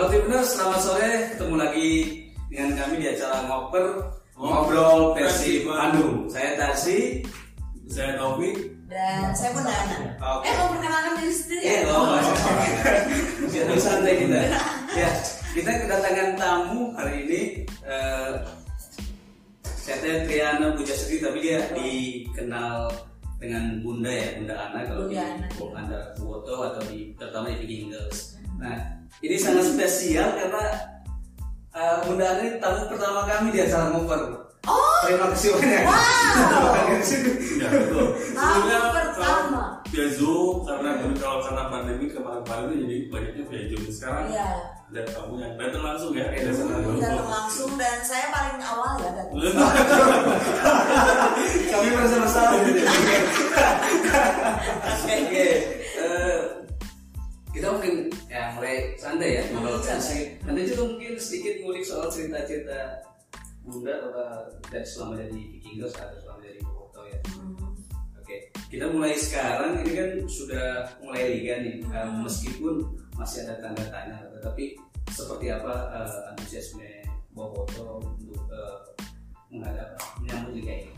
Halo Timnas, selamat sore. Ketemu lagi dengan kami di acara ngoper ngobrol versi Bandung. Saya Tarsi. Saya Taufik. Dan saya pun Nana. Oke. Eh mau perkenalkan diri sendiri Eh, ya? oh, Biar santai kita. Ya, kita kedatangan tamu hari ini. eh, saya Triana Pujasri, tapi dia dikenal dengan Bunda ya, Bunda Ana kalau di Bunda Ana. Anda foto atau di terutama di Viking Girls. Nah, ini sangat spesial karena eh, Bunda Ana ini tamu pertama kami di acara ngoper. Oh, Terima kasih banyak. Wow. Ya, betul. Sebelumnya Tamu pertama. via Zoom karena dulu kalau karena pandemi kemarin-kemarin itu jadi banyaknya via Zoom. Sekarang Iya. ada kamu yang datang langsung ya. Iya, datang langsung. Datang langsung dan saya paling awal ya datang. kami merasa bersalah gitu. Oke, eh, kita mungkin ya mulai santai ya Santai. Nanti juga mungkin sedikit ngulik soal cerita-cerita Bunda atau dari selama jadi Vikingers atau selama jadi Boboto ya. Hmm. Oke, kita mulai sekarang ini kan sudah mulai liga nih, Hmm. meskipun masih ada tanda tanya, tetapi seperti apa eh, antusiasme Boboto untuk eh, menghadap menyambut liga ini?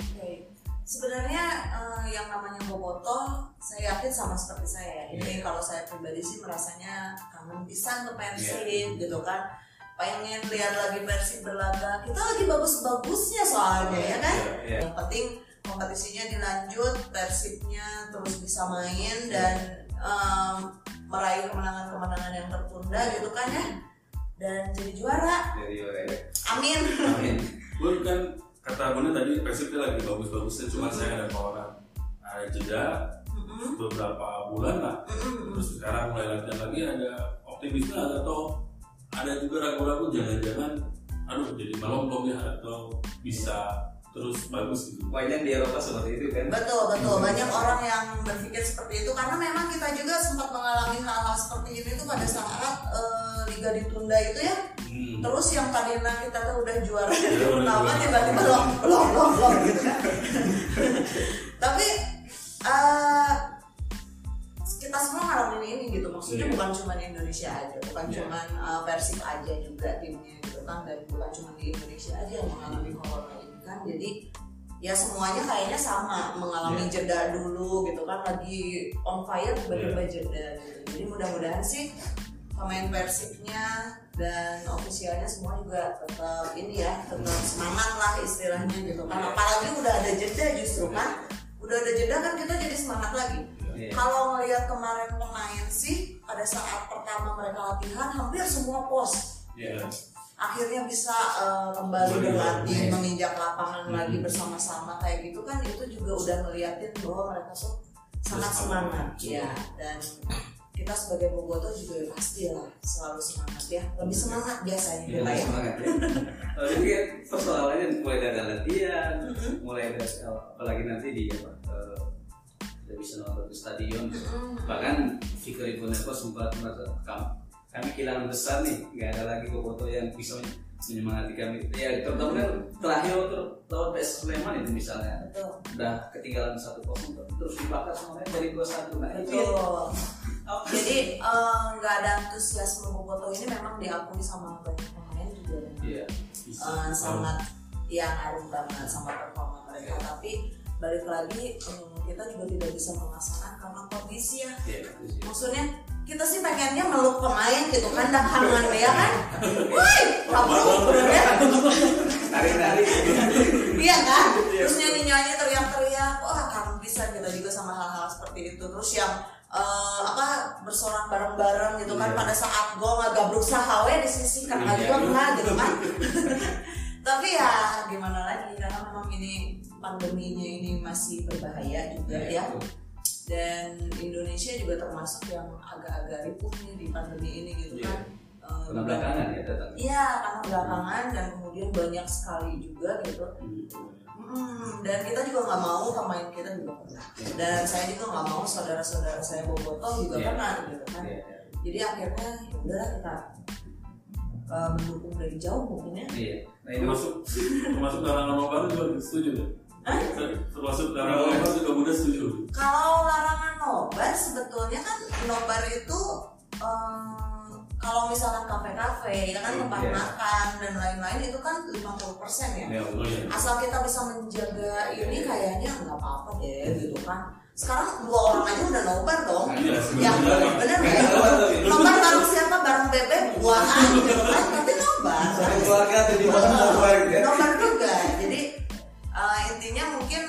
Oke. Sebenarnya eh, yang namanya Boboto, saya yakin sama seperti saya. ya. Ini Iya. kalau saya pribadi sih merasanya kangen pisan ke Persib Iya. gitu kan. Pengen lihat lagi Persib berlaga. Kita lagi bagus-bagusnya soalnya ya kan. Iya. Yang penting kompetisinya dilanjut, Persibnya terus bisa main dan em, meraih kemenangan-kemenangan yang tertunda gitu kan ya. Dan jadi juara. Dari Oreo. Amin. Amin. Gue kan kata Bunda tadi Persibnya lagi bagus-bagusnya, cuma saya ada tawaran ada jeda Mm-mm. beberapa bulan lah. Mm-mm. Terus sekarang mulai latihan lagi ada optimisme atau ada juga ragu-ragu jangan-jangan aduh jadi melomplok ya atau bisa terus bagus gitu. Banyak di Eropa seperti itu kan. Betul betul banyak orang yang berpikir seperti itu karena memang kita juga sempat mengalami hal-hal seperti ini tuh pada saat eh, liga ditunda itu ya. Hmm. Terus yang tadinya kita tuh udah juara Ya, di juara. tiba-tiba loh loh loh gitu kan. Tapi eh, kita semua ngalamin ini gitu maksudnya Iya. bukan cuma di Indonesia aja bukan Iya. cuma eh, Persib aja juga timnya gitu kan dan bukan cuma di Indonesia aja yang mengalami corona ini kan jadi ya semuanya kayaknya sama mengalami Iya. jeda dulu gitu kan lagi on fire tiba-tiba Iya. jeda gitu jadi mudah-mudahan sih pemain Persibnya dan ofisialnya semua juga tetap ini ya tetap semangat lah istilahnya gitu. Kan Iya. apalagi udah ada jeda justru kan? Udah ada jeda kan kita jadi semangat lagi. Iya. kalau ngelihat kemarin pemain sih pada saat pertama mereka latihan hampir semua pos Ya. akhirnya bisa eh, kembali Kembali berlatih menginjak lapangan lagi bersama-sama kayak gitu kan itu juga udah ngeliatin bahwa mereka tuh sangat semangat. ya dan kita sebagai boboto juga pasti lah selalu semangat ya lebih semangat biasanya Iya, ya semangat ya. Jadi kan persoalannya mulai dari latihan, mulai dari apalagi nanti di apa, eh, kita bisa nonton di stadion. Mm-mm. Bahkan Fikri sempat merasa kami, kami kehilangan besar nih, nggak ada lagi boboto yang bisa menyemangati kami. Ya terutama kan terakhir waktu lawan PS Sleman itu misalnya, betul udah ketinggalan satu kosong terus dibakar semuanya dari dua satu. Nah itu ya. apa? jadi eh, nggak ada antusiasme boboto ini memang diakui sama banyak pemain juga Iya. Bisa. Eh, sangat yang ngaruh banget sama performa mereka tapi balik lagi hmm, kita juga tidak bisa memaksakan karena kondisi ya Iya, itu sih. maksudnya kita sih pengennya meluk pemain gitu kan dah hangan ya kan woi kabur ya Tarik-tarik. iya kan terus nyanyi nyanyi teriak-teriak wah kangen bisa kita juga sama hal-hal seperti itu terus yang sahawe disisihkan Iya. aja enggak gitu kan tapi ya gimana lagi karena memang ini pandeminya ini masih berbahaya juga ya betul. dan Indonesia juga termasuk yang agak-agak ripuh nih di pandemi ini gitu Iya. kan Eh, Karena belakangan ya datang. Iya, karena belakangan dan kemudian banyak sekali juga gitu. Hmm. Dan kita juga nggak mau pemain kita juga pernah. Dan saya juga nggak mau saudara-saudara saya bobotoh juga Iya. pernah gitu kan. Iya, iya. Jadi akhirnya ya udahlah kita uh, mendukung dari jauh mungkin ya. Iya. Nah ini termasuk termasuk larangan nobar juga setuju ya Hah? termasuk larangan nobar juga mudah setuju Kalau larangan nobar sebetulnya kan nobar itu um, kalau misalkan kafe, ya kan tempat Iya. makan dan lain-lain itu kan 50% ya. Ya, Oh iya. Asal kita bisa menjaga ini kayaknya nggak apa-apa deh gitu kan. Sekarang dua orang aja udah nobar dong. Iya, Ya bener? Iya, nobar. Nobar bareng siapa? Bareng bebek, buahan gitu kan. Tapi nobar. Keluarga orang nobar gitu ya. Nobar juga. Jadi eh, intinya mungkin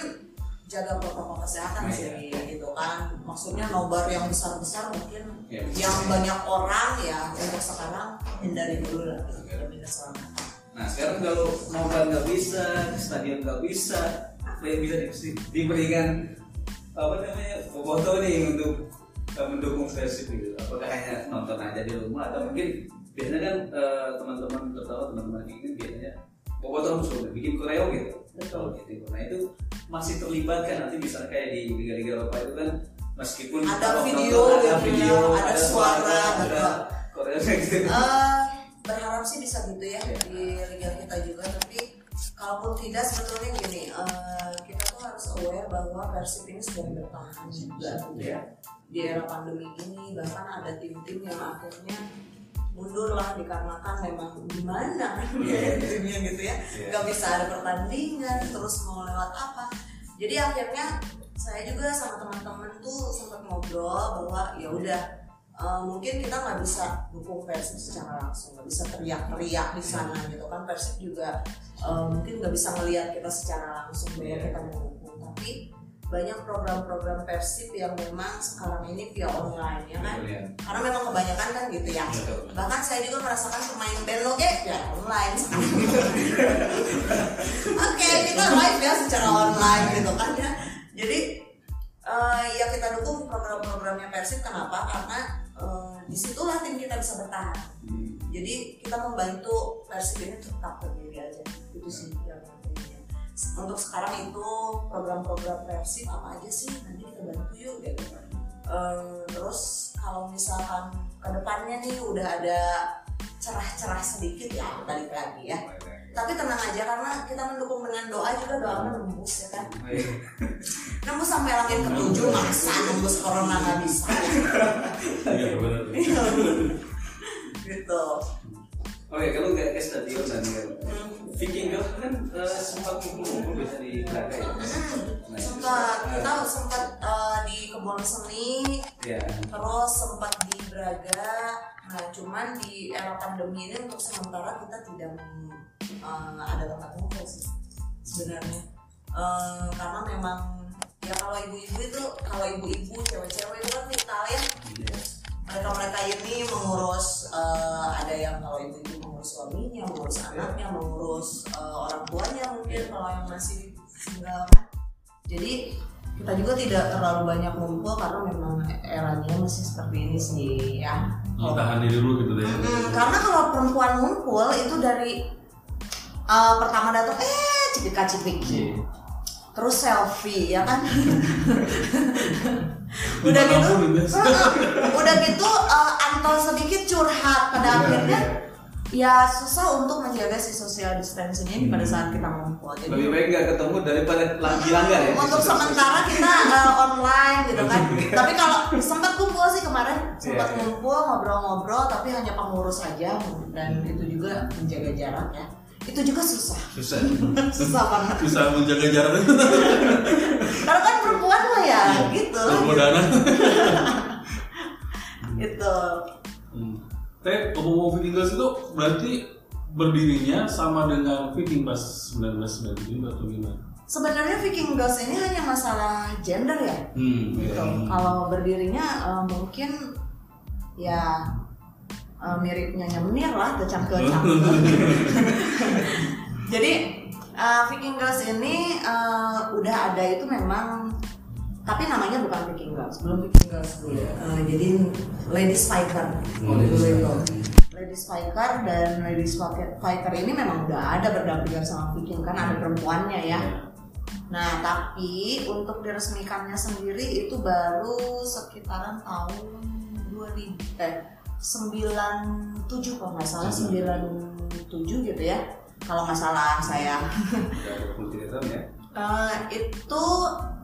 jaga protokol kesehatan Nah, sih gitu kan. Maksudnya nobar yang besar-besar mungkin Iya. yang banyak orang ya untuk sekarang hindari dulu lah gitu, lebih keselamatan. Nah sekarang kalau nobar nggak bisa, stadion nggak bisa, apa yang bisa di- diberikan apa namanya foto nih untuk eh, mendukung Persib gitu. Apakah hanya nonton aja di rumah atau mungkin biasanya kan eh, teman-teman tertawa teman-teman ini biasanya bobotoh sudah bikin koreo gitu. Kalau gitu. Nah itu masih terlibatkan nanti misalnya kayak di liga-liga Eropa itu kan meskipun Ada video nonton, ada video, ada suara, ada betul. koreo gitu. Eh, berharap sih bisa gitu ya Iya. di liga kita juga tapi kalaupun tidak sebetulnya gini kita harus aware bahwa Persib ini sudah bertahan juga gitu ya. Di era pandemi ini bahkan ada tim-tim yang akhirnya mundur lah dikarenakan memang gimana timnya gitu ya. Iya. nggak bisa ada pertandingan terus mau lewat apa. Jadi akhirnya saya juga sama teman-teman tuh sempat ngobrol bahwa ya udah eh, mungkin kita nggak bisa dukung Persib secara langsung nggak bisa teriak-teriak di sana gitu kan. Persib juga eh, mungkin nggak bisa ngelihat kita secara langsung Iya. kita mendukung tapi banyak program-program Persib yang memang sekarang ini via online ya kan? Betul, ya. karena memang kebanyakan kan gitu ya. Betul. bahkan saya juga merasakan pemain band lo ya online. Oke kita live ya secara online gitu kan ya. Jadi eh, ya kita dukung program-programnya Persib kenapa? Karena eh, di situlah tim kita bisa bertahan. Hmm. jadi kita membantu Persib ini tetap berdiri aja. Itu sih untuk sekarang itu program-program Persib apa aja sih? Nanti kita bantu yuk gitu. Eh, terus kalau misalkan ke depannya nih udah ada cerah-cerah sedikit ya balik lagi ya. Tapi tenang aja karena kita mendukung dengan doa juga doa menembus ya kan? Nembus sampai langit ketujuh masa nembus corona nggak bisa? Iya benar. gitu Oke, kalau nggak ke stadion dan nggak Hmm. Viking Girls kan eh, sempat kumpul-kumpul biasa di Braga ya. Nah, itu sempat kita sempat eh, di kebun seni ya. terus sempat di Braga nah cuman di era pandemi ini untuk sementara kita tidak eh, ada tempat ngumpul sih sebenarnya Eh, karena memang ya kalau ibu-ibu itu kalau ibu-ibu cewek-cewek itu kan vital ya mereka mereka ini mengurus eh, ada yang kalau ibu-ibu mengurus suaminya mengurus anaknya mengurus eh, orang tuanya mungkin kalau yang masih single kan jadi kita juga tidak terlalu banyak ngumpul karena memang eranya masih seperti ini sih ya. Oh, tahan diri dulu gitu deh. Hmm, karena kalau perempuan ngumpul itu dari eh, pertama datang eh cipika cipiki terus selfie ya kan udah gitu? Di mana pun gitu. Udah gitu eh, antol sedikit curhat pada akhirnya. ya susah untuk menjaga si social distancing ini pada saat kita ngumpul. Jadi Lebih baik nggak ketemu daripada lagi langgar ya. untuk sementara kita uh, online gitu kan. Tapi kalau sempat kumpul sih kemarin. Sempat Iya, iya. ngumpul ngobrol-ngobrol tapi hanya pengurus aja. Dan itu juga menjaga jarak ya itu juga susah Susah. susah banget Susah menjaga jarak. karena kan perempuan mah ya gitu Permodanan. gitu Hmm. Teh, ngomong Viking Girls itu berarti berdirinya sama dengan Viking pas 1997 atau gimana? sebenarnya Viking Girls ini hanya masalah gender ya Hmm, gitu. iya. Kalau berdirinya eh, mungkin ya eh, miripnya Menir lah, kecam kecam. Jadi eh, Viking Girls ini eh, udah ada itu memang tapi namanya bukan Viking Girls, belum Viking Girls dulu. Eh, jadi Ladies Fighter Oh, dulu itu. Ladies Fighter dan Ladies Fighter ini memang udah ada berdampingan sama Viking kan ada perempuannya ya. Nah, tapi untuk diresmikannya sendiri itu baru sekitaran tahun 2000 eh 97 kalau nggak salah 97 gitu ya. Kalau nggak salah saya. Udah 23 tahun ya. Eh, itu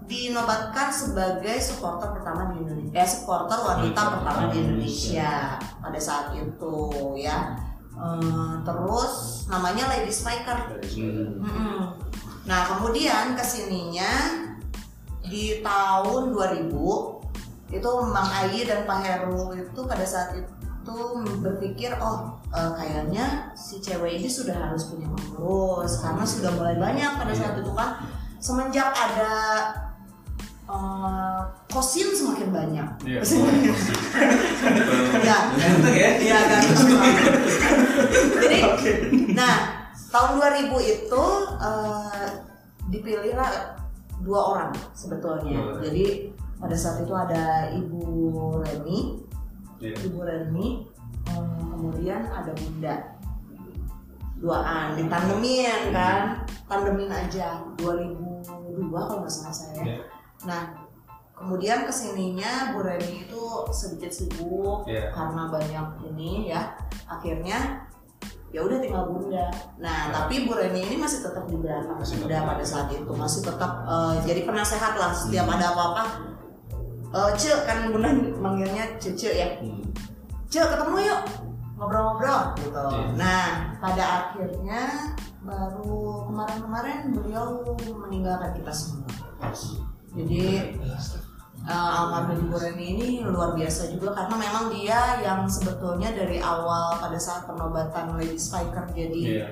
dinobatkan sebagai supporter pertama di Indonesia. Eh, supporter wanita pertama di Indonesia pada saat itu ya. Eh, terus namanya Lady Spiker Mm-mm. Nah kemudian ke sininya di tahun 2000 itu Mang Ayi dan Pak Heru itu pada saat itu berpikir oh eh, kayaknya si cewek ini sudah harus punya pengurus karena sudah mulai banyak pada saat itu kan semenjak ada eh, kosin semakin banyak. Iya. ya, ya? Iya. Jadi, nah tahun 2000 itu eh, dipilihlah dua orang sebetulnya. Jadi pada saat itu ada Ibu Reni, Iya. Ibu Reni, eh, kemudian ada Bunda. Duaan ditandemin kan, tandemin aja 2002 kalau nggak salah saya. Iya. Nah, kemudian ke sininya Bu Reni itu sedikit sibuk Iya. karena banyak ini ya. Akhirnya ya udah tinggal Bunda. Nah, tapi Bu Reni ini masih tetap di belakang Bunda pada saat itu, masih tetap eh, jadi penasehat lah Hmm. setiap ada apa-apa. Eh, Cek kan Bunda manggilnya Cece ya. Hmm. Cek ketemu yuk ngobrol-ngobrol gitu. Iya. Nah, pada akhirnya baru kemarin-kemarin beliau meninggalkan kita semua. Jadi uh, almarhum Ibu Reni ini luar biasa juga karena memang dia yang sebetulnya dari awal pada saat penobatan Lady Spiker jadi Iya.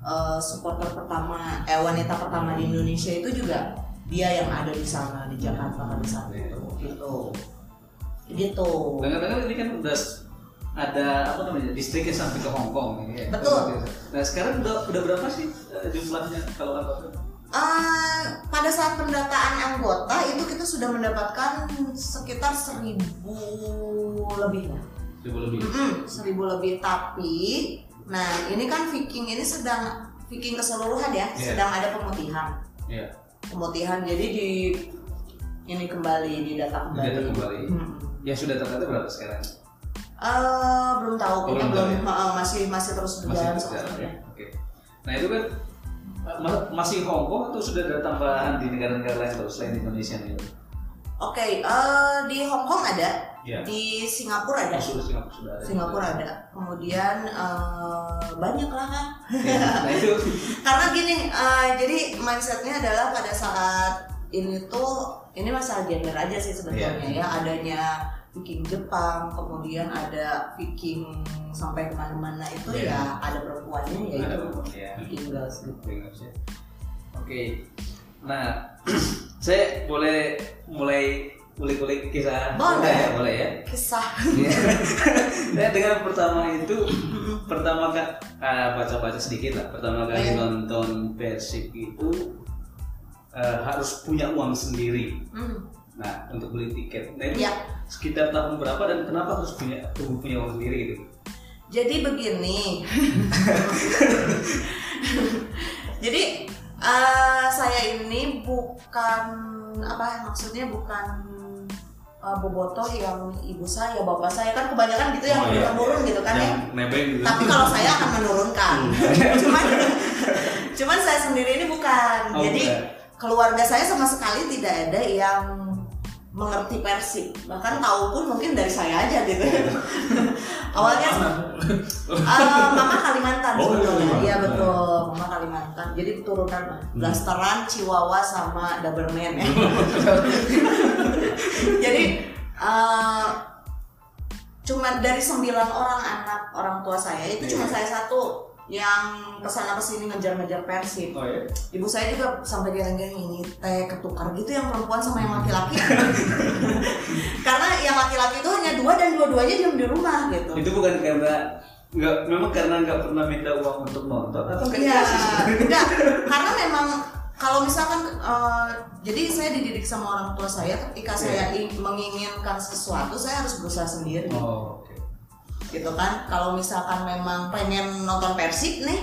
uh, supporter pertama eh wanita pertama di Indonesia itu juga dia yang ada di sana di Jakarta pada saat itu gitu gitu Dengar-dengar ini kan udah ada apa namanya distriknya sampai ke Hong Kong ya. Betul. Nah sekarang udah udah berapa sih eh, jumlahnya kalau anggota? Uh, pada saat pendataan anggota itu kita sudah mendapatkan sekitar seribu lebih lah Coba lebih. Mm-mm, seribu lebih tapi nah ini kan Viking ini sedang Viking keseluruhan ya Iya. sedang ada pemutihan Iya. pemutihan jadi di ini kembali didata kembali, Didata kembali. Mm. Yang sudah terdata berapa sekarang? Eh, belum tahu Oh, kita belum belum ya? ma- masih masih terus Masih berjalan berjalan seperti ya. Oke. Nah itu kan eh, ma- masih Hong Kong atau sudah ada tambahan di negara-negara lain atau selain Indonesia nih? Oke, eh, di Hong Kong ada, Iya. di Singapura ada, Oh, sudah Singapura sudah ada. Singapura ada, kemudian eh, banyak lah kan. Ya, Nah itu Karena gini, eh, jadi mindsetnya adalah pada saat ini tuh ini masalah gender aja sih sebetulnya Iya. ya adanya Viking Jepang, kemudian ada Viking sampai ke mana-mana itu Iya. ya ada perempuannya ya ada itu ya. Viking Girls gitu. Ya. Oke. Nah, saya boleh mulai kulik-kulik kisah Boleh. Ya, boleh ya. Kisah. Iya. Saya dengan pertama itu pertama kali baca-baca sedikit lah. Pertama kali Iya. nonton Persik itu eh, harus punya uang sendiri. Hmm, Nah, untuk beli tiket. Nah, itu Iya. sekitar tahun berapa dan kenapa harus punya punya uang sendiri gitu? Jadi begini. Jadi eh, saya ini bukan apa maksudnya bukan eh, bobotoh yang ibu saya, bapak saya kan kebanyakan gitu yang Oh, iya. menurun gitu kan ya. Yang nebeng gitu. Tapi kalau saya akan menurunkan. cuman cuman saya sendiri ini bukan. Oh, Jadi bukan. Keluarga saya sama sekali tidak ada yang mengerti Persik. Bahkan tahu pun mungkin dari saya aja gitu. Awalnya eh, mama Kalimantan Oh, sebetulnya. Kalimantan. Iya betul, mama Kalimantan. Jadi turunan lah. Blasteran, Chihuahua sama Doberman ya. Jadi eh, cuma dari sembilan orang anak orang tua saya itu cuma Iya. saya satu yang ke sana ke sini ngejar-ngejar Persib. Oh ya. Ibu saya juga sampai geleng-geleng ini teh ketukar gitu yang perempuan sama yang laki-laki. Karena yang laki-laki itu hanya dua dan dua-duanya diam di rumah gitu. Itu bukan karena nggak memang karena nggak pernah minta uang untuk nonton atau Iya, enggak. Karena memang kalau misalkan eh, jadi saya dididik sama orang tua saya ketika saya i- menginginkan sesuatu saya harus berusaha sendiri. Oh. Gitu kan. Kalau misalkan memang pengen nonton Persib nih,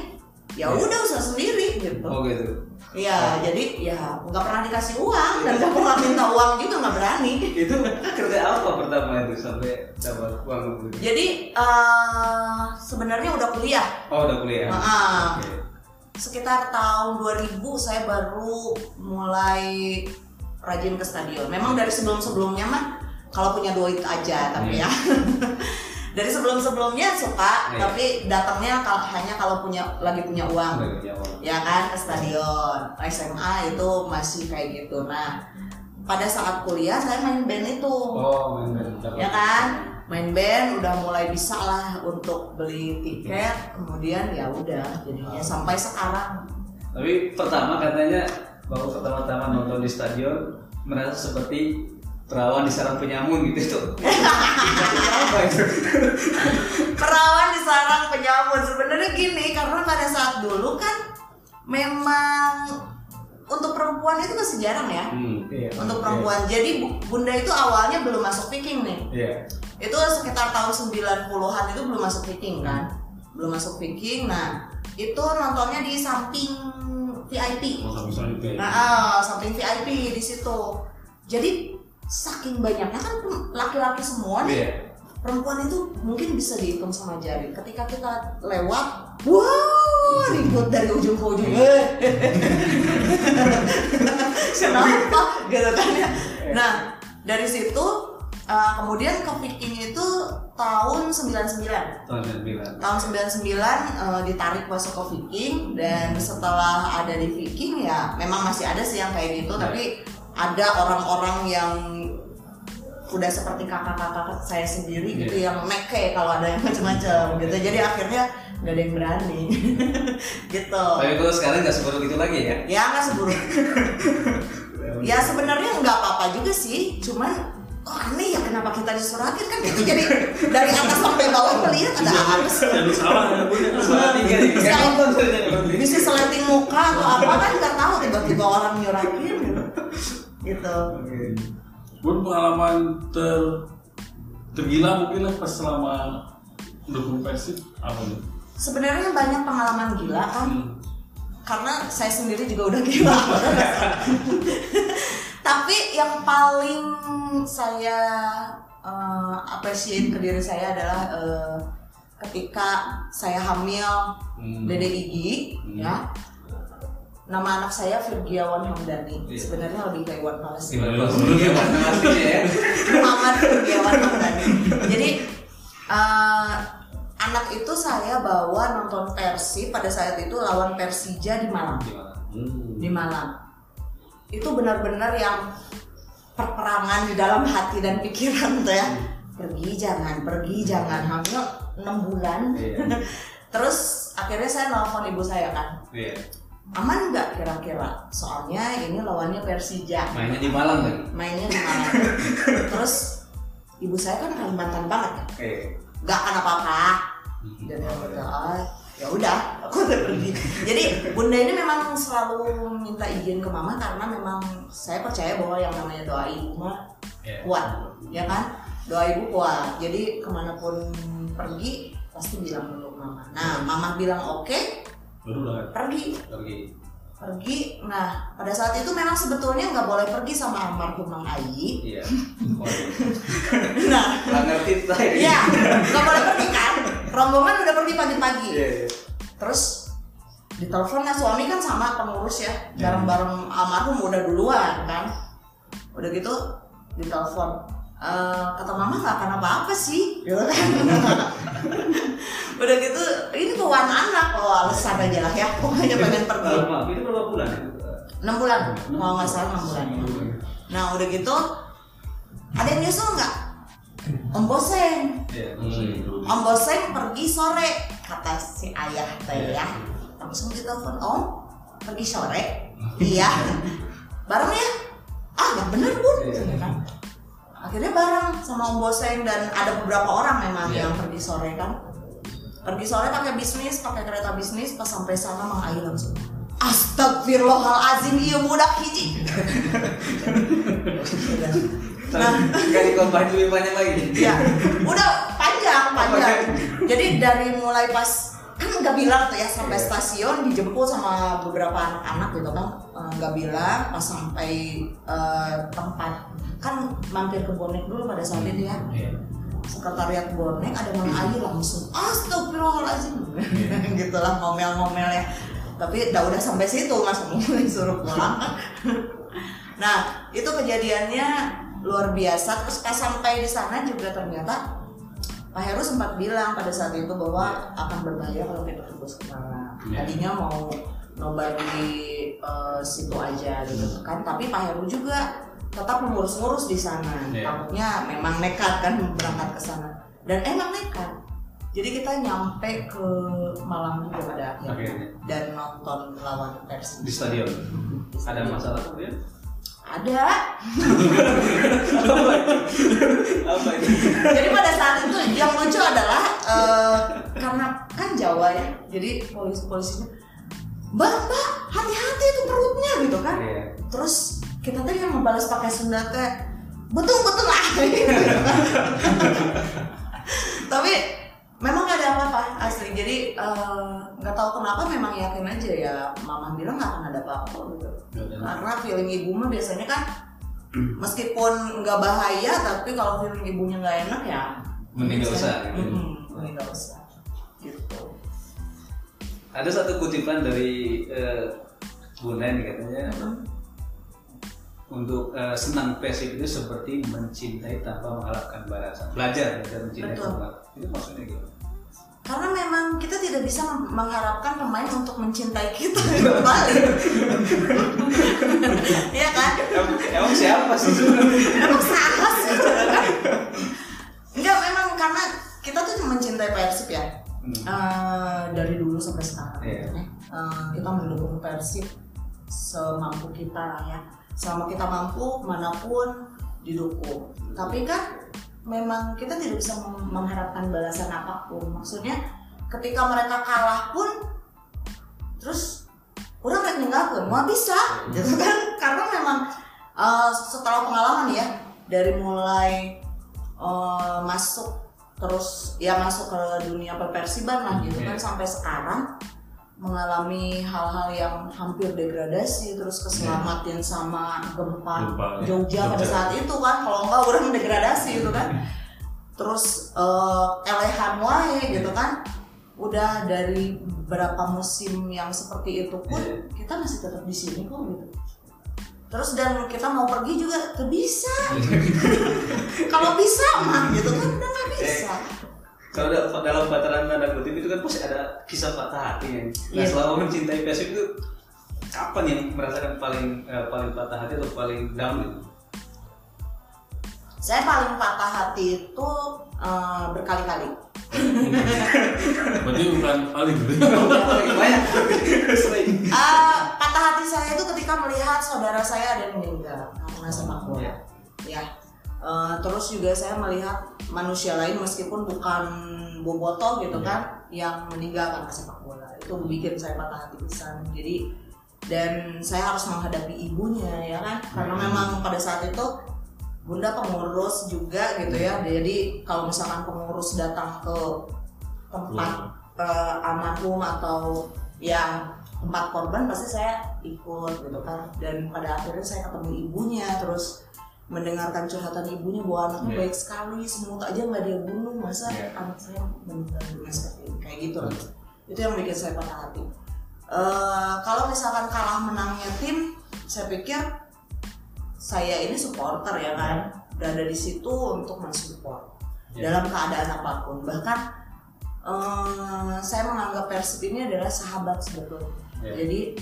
ya Iya. udah usaha sendiri gitu. Oh gitu. Iya, jadi ya nggak pernah dikasih uang dan nggak pernah minta uang juga nggak berani. Itu kerja apa pertama itu sampai dapat uang itu? Jadi eh, sebenarnya udah kuliah. Oh udah kuliah. Ah, Oke. sekitar tahun 2000 saya baru mulai rajin ke stadion. Memang dari sebelum-sebelumnya mah kalau punya duit aja tapi ya. dari sebelum sebelumnya suka Iya. tapi datangnya kalau hanya kalau punya lagi punya uang. Ya kan ke stadion. SMA itu masih kayak gitu. Nah pada saat kuliah saya main band itu. Oh, main band. Dapat. ya kan? Main band udah mulai bisa lah untuk beli tiket. Kemudian ya udah jadinya sampai sekarang. Tapi pertama katanya baru pertama-tama nonton di stadion merasa seperti perawan di sarang penyamun gitu tuh. apa itu? perawan di sarang penyamun sebenarnya gini karena pada saat dulu kan memang untuk perempuan itu masih jarang ya Hmm. Iya. untuk perempuan jadi Bu- bunda itu awalnya belum masuk Viking nih Iya. itu sekitar tahun 90-an itu belum masuk Viking kan belum masuk Viking nah itu nontonnya di samping VIP mau sampai sampai nah ah, samping VIP di situ jadi saking banyaknya kan laki-laki semua nih Iya. perempuan itu mungkin bisa dihitung sama jari ketika kita lewat wow ribut dari ujung ke ujung Eh. kenapa gitu kan ya nah dari situ uh, kemudian ke Viking itu tahun 99 Tahun 99. tahun 99 uh, ditarik masuk ke Viking dan setelah ada di Viking ya memang masih ada sih yang kayak gitu tapi ada orang-orang yang udah seperti kakak-kakak saya sendiri gitu yang meke kalau ada yang macam-macam gitu. Jadi akhirnya nggak ada yang berani. Gitu. Tapi kalau sekarang nggak seburuk itu lagi ya? ya nggak seburuk. Ya sebenarnya nggak apa-apa juga sih. Cuman kok aneh ya kenapa kita disuratin kan itu jadi dari atas sampai bawah melihat ada apa sih? jadi salah ya ini. bisa seleting muka atau apa kan nggak tahu tiba-tiba orang nyuratin gitu Bun pengalaman ter tergila mungkin lah pas selama mendukung Persib apa nih? sebenarnya banyak pengalaman gila kan Hmm. karena saya sendiri juga udah gila tapi yang paling saya eh, appreciate ke diri saya adalah eh, ketika saya hamil Hmm. Dede Igi ya nama anak saya Virgiawan Hamdani Iya. sebenarnya lebih kayak kalau dia warna artinya ya? Muhammad Virgiawan Hamdani jadi eh, anak itu saya bawa nonton Persib pada saat itu lawan Persija di Malang? Hmm. di Malang itu benar-benar yang perperangan di dalam hati dan pikiran tuh ya pergi jangan pergi jangan hamil 6 bulan Iya. terus akhirnya saya nelfon ibu saya kan Iya. Aman nggak kira-kira? Soalnya ini lawannya Persija. Mainnya di Malang lagi. mainnya di Malang. Terus ibu saya kan Kalimantan banget ya. Oke. nggak akan apa-apa. Jadi aku bilang, "Oh, ya udah aku udah pergi. Jadi bunda ini memang selalu minta izin ke mama karena memang saya percaya bahwa yang namanya doa ibu mah Iya. kuat ya kan? Doa ibu kuat. Jadi ke mana pun pergi pasti bilang dulu ke mama. Nah mama bilang oke Baru lah. pergi Pergi. pergi nah pada saat itu memang sebetulnya nggak boleh pergi sama almarhum Mang Ayi Iya. Nah Nggak ngerti saya. Iya, nggak boleh pergi kan? Rombongan udah pergi pagi-pagi. Iya. iya. Terus ditelepon lah suami kan sama pengurus ya, bareng-bareng almarhum udah duluan kan. Udah gitu ditelepon. "Eh, kata mama nggak akan apa-apa sih, gitu kan. Udah gitu ini tuan anak, oh alasan aja lah ya, pokoknya pengen pergi. Itu berapa bulan? 6 bulan, kalau nggak salah 6 bulan. Nah udah gitu, ada yang nyusul nggak? Om Boseng, Iya. Om Boseng pergi sore kata si ayah teh ya langsung ditelepon Om pergi sore iya bareng ya ah nggak bener bun Iya. Kan. akhirnya bareng sama Om Boseng dan ada beberapa orang memang Iya. yang pergi sore kan pergi sore pakai bisnis pakai kereta bisnis pas sampai sana Mang Ayu langsung. Astagfirullahalazim iya budak hiji. Nah. Nggak dikomplain lebih banyak lagi. ya udah panjang panjang. Jadi dari mulai pas kan nggak bilang tuh ya sampai stasiun dijemput sama beberapa anak-anak gitu kan. Eh, nggak bilang pas sampai eh, tempat. Kan mampir ke bonek dulu pada saat itu ya. Iya. Sekretariat bonek ada Mang Ayu langsung astagfirullahaladzim. Gitu lah ngomel-ngomel ya tapi udah udah sampai situ langsung disuruh pulang. Nah itu kejadiannya luar biasa. Terus pas sampai di sana juga ternyata Pak Heru sempat bilang pada saat itu bahwa akan berbahaya kalau kita terus ke sana. Iya. Tadinya mau nobar di eh, situ aja gitu kan, tapi Pak Heru juga tetap mengurus-ngurus di sana. Iya. Takutnya memang nekat kan berangkat ke sana. Dan emang nekat. Jadi kita nyampe ke Malang juga pada akhirnya Akhirnya. dan nonton lawan Persib. di stadion ada masalah kemudian Ada. apa Jadi pada saat itu yang lucu adalah eh, karena kan Jawa ya, jadi polisi-polisinya, Mbak, Mbak, hati-hati itu perutnya gitu kan. Iya. Terus kita tuh yang membalas pakai Sunda teh, betul betul lah. Tapi memang gak ada apa-apa asli. Jadi eh, nggak tahu kenapa memang yakin aja ya. Mama bilang nggak akan ada apa-apa gitu. Karena feeling ibu mah biasanya kan meskipun nggak bahaya tapi kalau feeling ibunya nggak enak ya Mending nggak usah, gitu. Mending usah gitu ada satu kutipan dari eh, Bu Nen katanya untuk eh, senang Persib itu seperti mencintai tanpa mengharapkan balasan. Belajar belajar mencintai Betul. tanpa itu maksudnya gimana? Karena memang kita tidak bisa mengharapkan pemain untuk mencintai kita. Kembali. Ya kan? Emang, emang siapa sih? Emang salah sih? Kan enggak memang karena kita tuh mencintai Persib ya. Hmm. Eh, dari dulu sampai sekarang. Iya. Eh, kita mendukung Persib semampu kita lah ya selama kita mampu mana pun didukung. Tapi kan memang kita tidak bisa mengharapkan balasan apa pun. Maksudnya ketika mereka kalah pun terus udah nggak ninggalkan mau bisa. Gitu kan? Karena memang eh, setelah pengalaman ya dari mulai eh, masuk terus ya masuk ke dunia perpersiban lah gitu kan Iya. sampai sekarang mengalami hal-hal yang hampir degradasi terus keselamatin sama gempa, Gempa, ya. Jogja pada Jogja. saat itu kan kalau enggak orang degradasi gitu kan terus eh, elehan wae gitu kan udah dari beberapa musim yang seperti itu pun Iya. kita masih tetap di sini kok gitu terus dan kita mau pergi juga tuh bisa kalau bisa mah gitu kan udah nggak bisa kalau da- dalam bataran tanda kutip itu kan pasti ada kisah patah hati ya. Nah Iya. selama mencintai Persib itu kapan yang merasakan paling eh, paling patah hati atau paling down gitu? saya paling patah hati itu eh, berkali-kali berarti bukan paling Paling banyak. Eh, patah hati saya itu ketika melihat saudara saya ada yang meninggal karena sepak bola. Iya. Ya. Eh, terus juga saya melihat manusia lain meskipun bukan bobotoh gitu Iya. kan yang meninggal karena sepak bola. Itu bikin saya patah hati pisan. Jadi dan saya harus menghadapi ibunya ya kan karena Hmm. memang pada saat itu bunda pengurus juga gitu ya jadi kalau misalkan pengurus datang ke tempat eh, almarhum atau yang tempat korban pasti saya ikut gitu kan dan pada akhirnya saya ketemu ibunya terus mendengarkan curhatan ibunya bahwa anaknya Iya. baik sekali semut aja nggak dia bunuh masa Iya. anak saya meninggal dunia seperti ini kayak gitu lah itu yang bikin saya patah hati Eh, kalau misalkan kalah menangnya tim saya pikir saya ini supporter ya kan berada di situ untuk mensupport Ya. dalam keadaan apa pun bahkan eh, saya menganggap Persib ini adalah sahabat sebetulnya Ya. jadi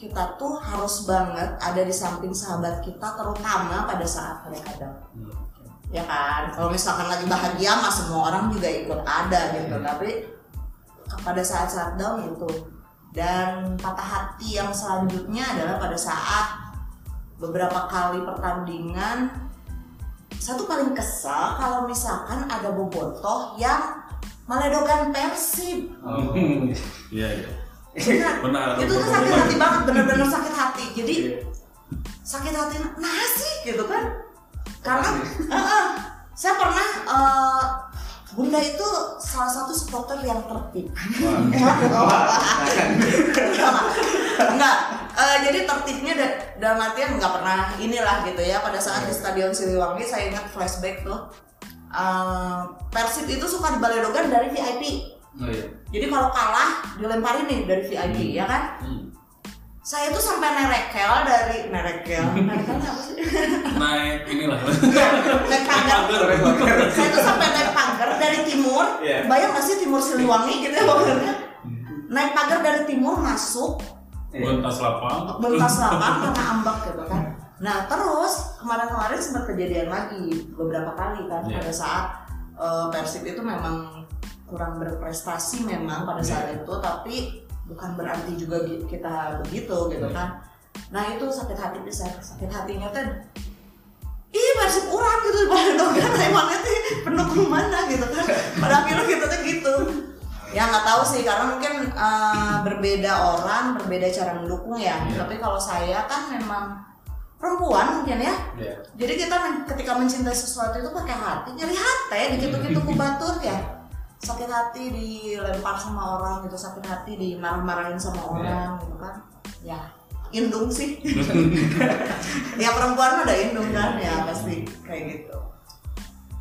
kita tuh harus banget ada di samping sahabat kita terutama pada saat mereka down Hmm. ya kan kalau misalkan lagi bahagia mah semua orang juga ikut ada gitu Hmm. tapi pada saat-saat down itu dan patah hati yang selanjutnya adalah pada saat beberapa kali pertandingan satu paling kesal kalau misalkan ada bobotoh yang meledokan Persib Oh. iya iya Benar. Itu tuh sakit hati banget. bener-bener sakit hati. Jadi Iya. sakit hati sih gitu kan. Karena eh, eh, saya pernah eh, bunda itu salah satu supporter yang tertib. Enggak. Eh, jadi tertibnya da- dalam artian nggak pernah inilah gitu ya. Pada saat di stadion Siliwangi saya ingat flashback tuh. Eh, Persib itu suka dibaledogan dari VIP Oh iya. jadi kalau kalah dilemparin nih dari VIP ya kan? Hmm. saya tuh sampai nerekel dari nerekel nerekel apa sih? Naik inilah. Naik pagar. saya tuh sampai naik pagar dari timur. Iya. bayang gak sih timur Siliwangi gitu ya maksudnya naik pagar dari timur masuk. Iya. Bentas lapang. bentas lapang karena ambak gitu kan. Nah terus kemarin-kemarin sempat kejadian lagi beberapa kali kan Iya. pada saat eh, Persib itu memang kurang berprestasi memang pada saat Iya. itu tapi bukan berarti juga kita begitu gitu Iya. kan nah itu sakit hati bisa sakit hatinya tuh ih Persib urang gitu padahal kan emangnya tuh pendukung mana gitu kan pada akhirnya kita tuh gitu ya nggak tahu sih karena mungkin eh, berbeda orang berbeda cara mendukung ya Iya. tapi kalau saya kan memang perempuan mungkin ya Iya. jadi kita men- ketika mencintai sesuatu itu pakai hati nyari hati dikit-dikit ku batur ya sakit hati dilempar sama orang gitu sakit hati dimarah-marahin sama orang gitu kan. Ya indung sih. Ya perempuan mah ada indung kan ya pasti kayak gitu.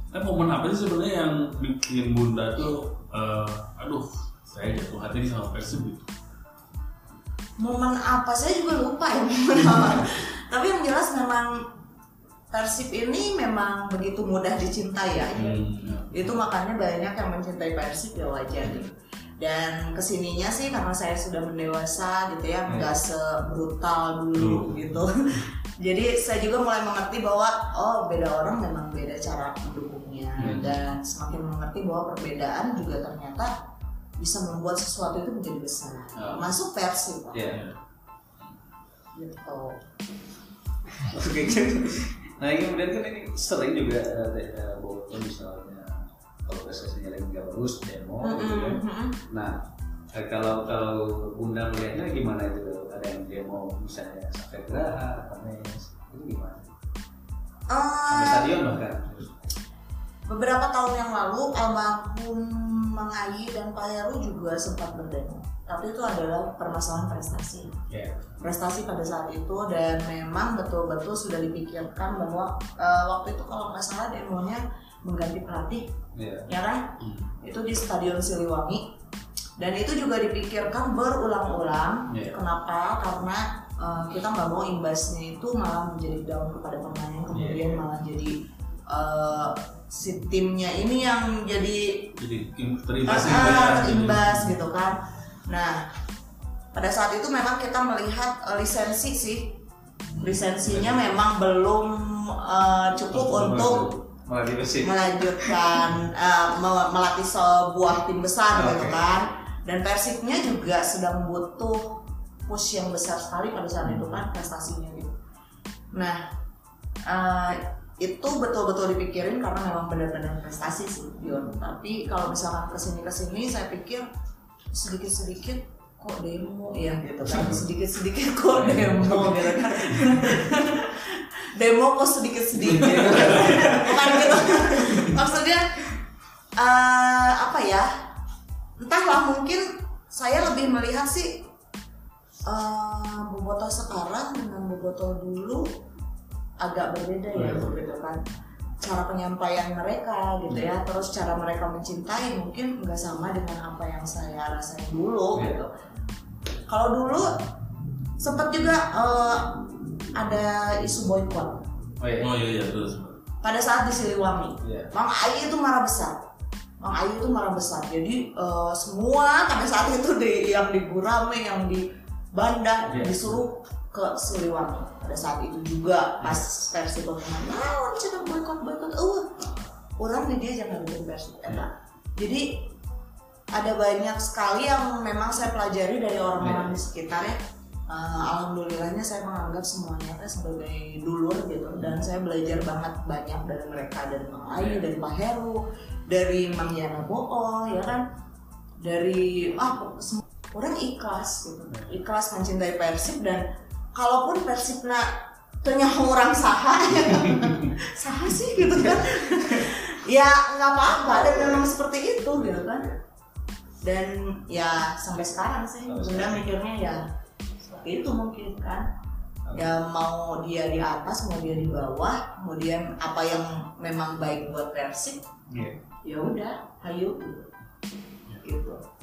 Nah, momen apa sih sebenarnya yang bikin bunda tuh, eh, aduh, saya jatuh hati nih sama Persib gitu. momen apa? Saya juga lupa ya momen apa. Tapi yang jelas memang Persib ini memang begitu mudah dicintai ya. Hmm. Itu makanya banyak yang mencintai Persib ya wajar gitu dan ke sininya sih karena saya sudah mendewasa gitu ya nggak sebrutal dulu gitu jadi saya juga mulai mengerti bahwa oh beda orang memang beda cara mendukungnya Hmm. dan semakin mengerti bahwa perbedaan juga ternyata bisa membuat sesuatu itu menjadi besar Oh. masuk Persib Pak. Iya. gitu Oke. Nah ini kemudian kan ini sering juga eh, te- eh, Boboto misalnya kalau prestasinya lagi nggak bagus demo gitu kan. Nah eh, kalau kalau Bunda melihatnya gimana itu ada yang demo misalnya sampai geraha, Kamis, itu gimana? Sampai Eh, stadion bahkan. Beberapa tahun yang lalu almarhum Mang Ayi dan Pak Heru juga sempat berdemo. Tapi itu adalah permasalahan prestasi. Iya. Prestasi pada saat itu dan memang betul-betul sudah dipikirkan bahwa eh, waktu itu kalau nggak salah demonya mengganti pelatih, Iya. ya kan? Hmm. Itu di Stadion Siliwangi. Dan itu juga dipikirkan berulang-ulang. Iya. Kenapa? Karena eh, kita nggak mau imbasnya itu malah menjadi down kepada pemain, kemudian Iya. malah jadi eh, si timnya ini yang jadi Jadi im- terimbas ah, terimbas gitu kan. Nah, pada saat itu memang kita melihat eh, lisensi sih, lisensinya memang belum eh, cukup untuk Melanjutkan eh, me- melatih sebuah tim besar gitu Oke. kan. Dan persibnya juga sedang butuh push yang besar sekali pada saat itu kan prestasinya gitu. Nah eh, itu betul-betul dipikirin karena memang benar-benar prestasi sih Dion. Tapi kalau misalkan ke sini ke sini saya pikir sedikit-sedikit kok demo ya? Gitu kan. Sedikit-sedikit kok demo gitu kan. Demo kok sedikit-sedikit. Bukan gitu. Maksudnya eh, apa ya? Entahlah mungkin saya lebih melihat sih eh, boboto sekarang dengan boboto dulu agak berbeda ya Betul. gitu kan cara penyampaian mereka gitu ya terus cara mereka mencintai mungkin nggak sama dengan apa yang saya rasain dulu Iya. gitu kalau dulu sempat juga eh, ada isu boykot Oh iya. Oh iya iya terus. pada saat di Siliwangi Iya. Mang Ayi itu marah besar Mang Ayi itu marah besar jadi eh, semua pada saat itu di yang di Gurame yang di Banda Iya. disuruh ke Siliwangi pada saat itu juga pas versi pemenang nah cina boykot boykot uh orang di dia jangan bikin versi eta jadi ada banyak sekali yang memang saya pelajari dari orang-orang Iya. di sekitar ya Eh, alhamdulillahnya saya menganggap semuanya sebagai dulur gitu. Dan saya belajar banget banyak dari mereka dari Mang Ayu, dari Pak Heru, dari Mang Yana Boo, ya kan, dari ah orang ikhlas gitu, ikhlas mencintai Persib dan kalaupun Persib nak ternyata orang saha, saha sih gitu kan, ya nggak apa-apa dan memang seperti itu gitu kan, dan ya sampai sekarang sih bunda mikirnya ya seperti itu mungkin kan ya mau dia di atas mau dia di bawah kemudian apa yang memang baik buat Persib Iya. ya udah ayo gitu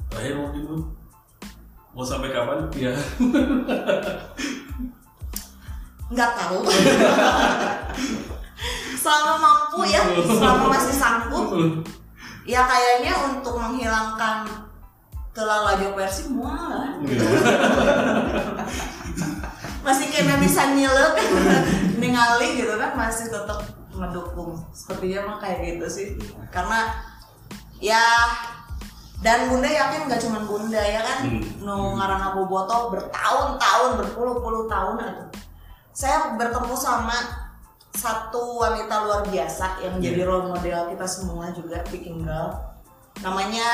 Terakhir gitu. Mau sampai kapan? Ya. nggak tahu. Selama mampu ya selama masih sanggup. Ya kayaknya untuk menghilangkan kelalajo Persib mual masih kena bisa nyelep ningali gitu kan masih tetap mendukung. Sepertinya mah kayak gitu sih. Karena ya dan bunda yakin nggak cuma bunda ya kan? Hmm. nu ngarana boboto bertahun-tahun berpuluh-puluh tahun itu saya bertemu sama satu wanita luar biasa yang jadi role model kita semua juga Viking Girl. Namanya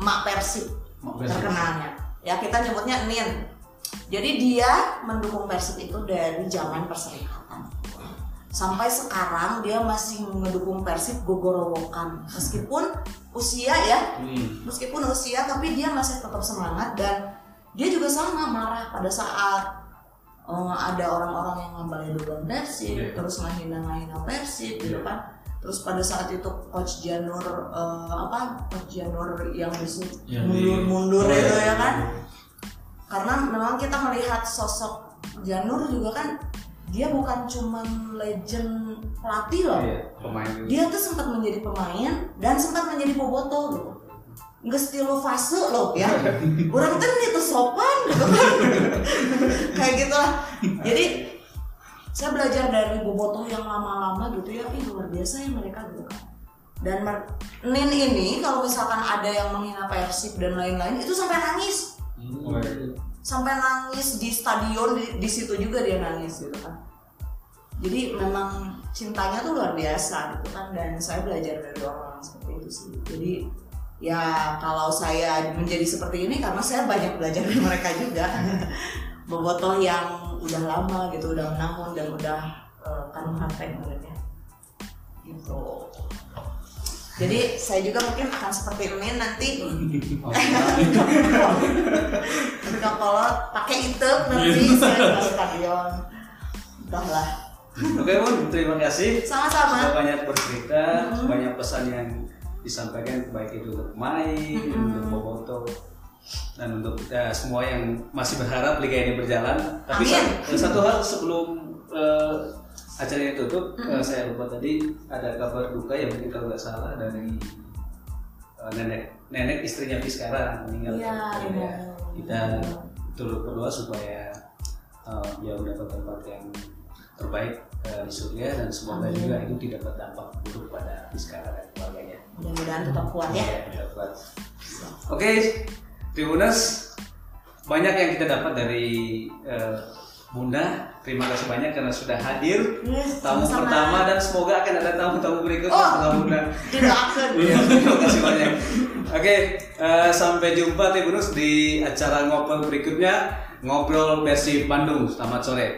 Mak Persib. terkenalnya. Ya kita nyebutnya Nin. Jadi dia mendukung Persib itu dari zaman perserikatan. Sampai sekarang dia masih mendukung Persib gogorowokan. Meskipun usia ya Hmm. meskipun usia tapi dia masih tetap semangat dan dia juga sama marah pada saat eh, ada orang-orang yang ngambalin duluan Persib Iya. terus ngahina-ngahina Persib gitu kan. Terus pada saat itu coach Janur eh, apa coach Janur yang bisa Yang di- mundur-mundur Oh, itu iya. ya kan. karena memang kita melihat sosok Janur juga kan dia bukan cuman legend pelatih loh. Iya, pemain dia tuh sempat menjadi pemain dan sempat menjadi boboto gitu nggak stilu fase loh ya. Orang tuh itu sopan gitu kan. Kayak gitu lah jadi saya belajar dari boboto yang lama-lama gitu ya ih luar biasa ya mereka gitu kan. Dan Nin ini kalau misalkan ada yang menghina Persib dan lain-lain itu sampai nangis. Sampai nangis di stadion di, di situ juga dia nangis gitu kan. Jadi memang cintanya tuh luar biasa gitu kan. Dan saya belajar dari orang-orang seperti itu sih. Jadi ya kalau saya menjadi seperti ini karena saya banyak belajar dari mereka juga. Bobotoh yang udah lama gitu udah menahun dan udah uh, kan muridnya gitu. Jadi saya juga mungkin akan seperti ini nanti. Ketika kolot pakai itu nanti saya ke stadion. Udahlah Oke Bun, terima kasih. sama-sama. Banyak bercerita, Mhm. banyak pesan yang disampaikan baik itu untuk pemain, Mhm. untuk Boboto, dan untuk kita semua yang masih berharap liga ini berjalan. Tapi Amin. sa- satu hal sebelum eh, acara ini tutup, eh, saya lupa tadi ada kabar duka yang mungkin kalau nggak salah dari eh, nenek nenek istrinya Fiskara meninggal. Iya, Ya, iya. Kita turut berdoa supaya eh, dia mendapat tempat yang terbaik eh, di surga dan semoga Amin. juga itu tidak berdampak buruk pada Fiskara dan keluarganya. mudah-mudahan tetap kuat ya kuat. Oke, Tribuners, banyak yang kita dapat dari eh, Bunda. Terima kasih banyak karena sudah hadir Yes, tamu sama-sama. pertama dan semoga akan ada tamu-tamu berikutnya Oh. setelah Bunda. didoakan Iya, terima kasih banyak. Oke, eh, sampai jumpa Tribuners di acara ngobrol berikutnya. Ngobrol versi Bandung. Selamat sore.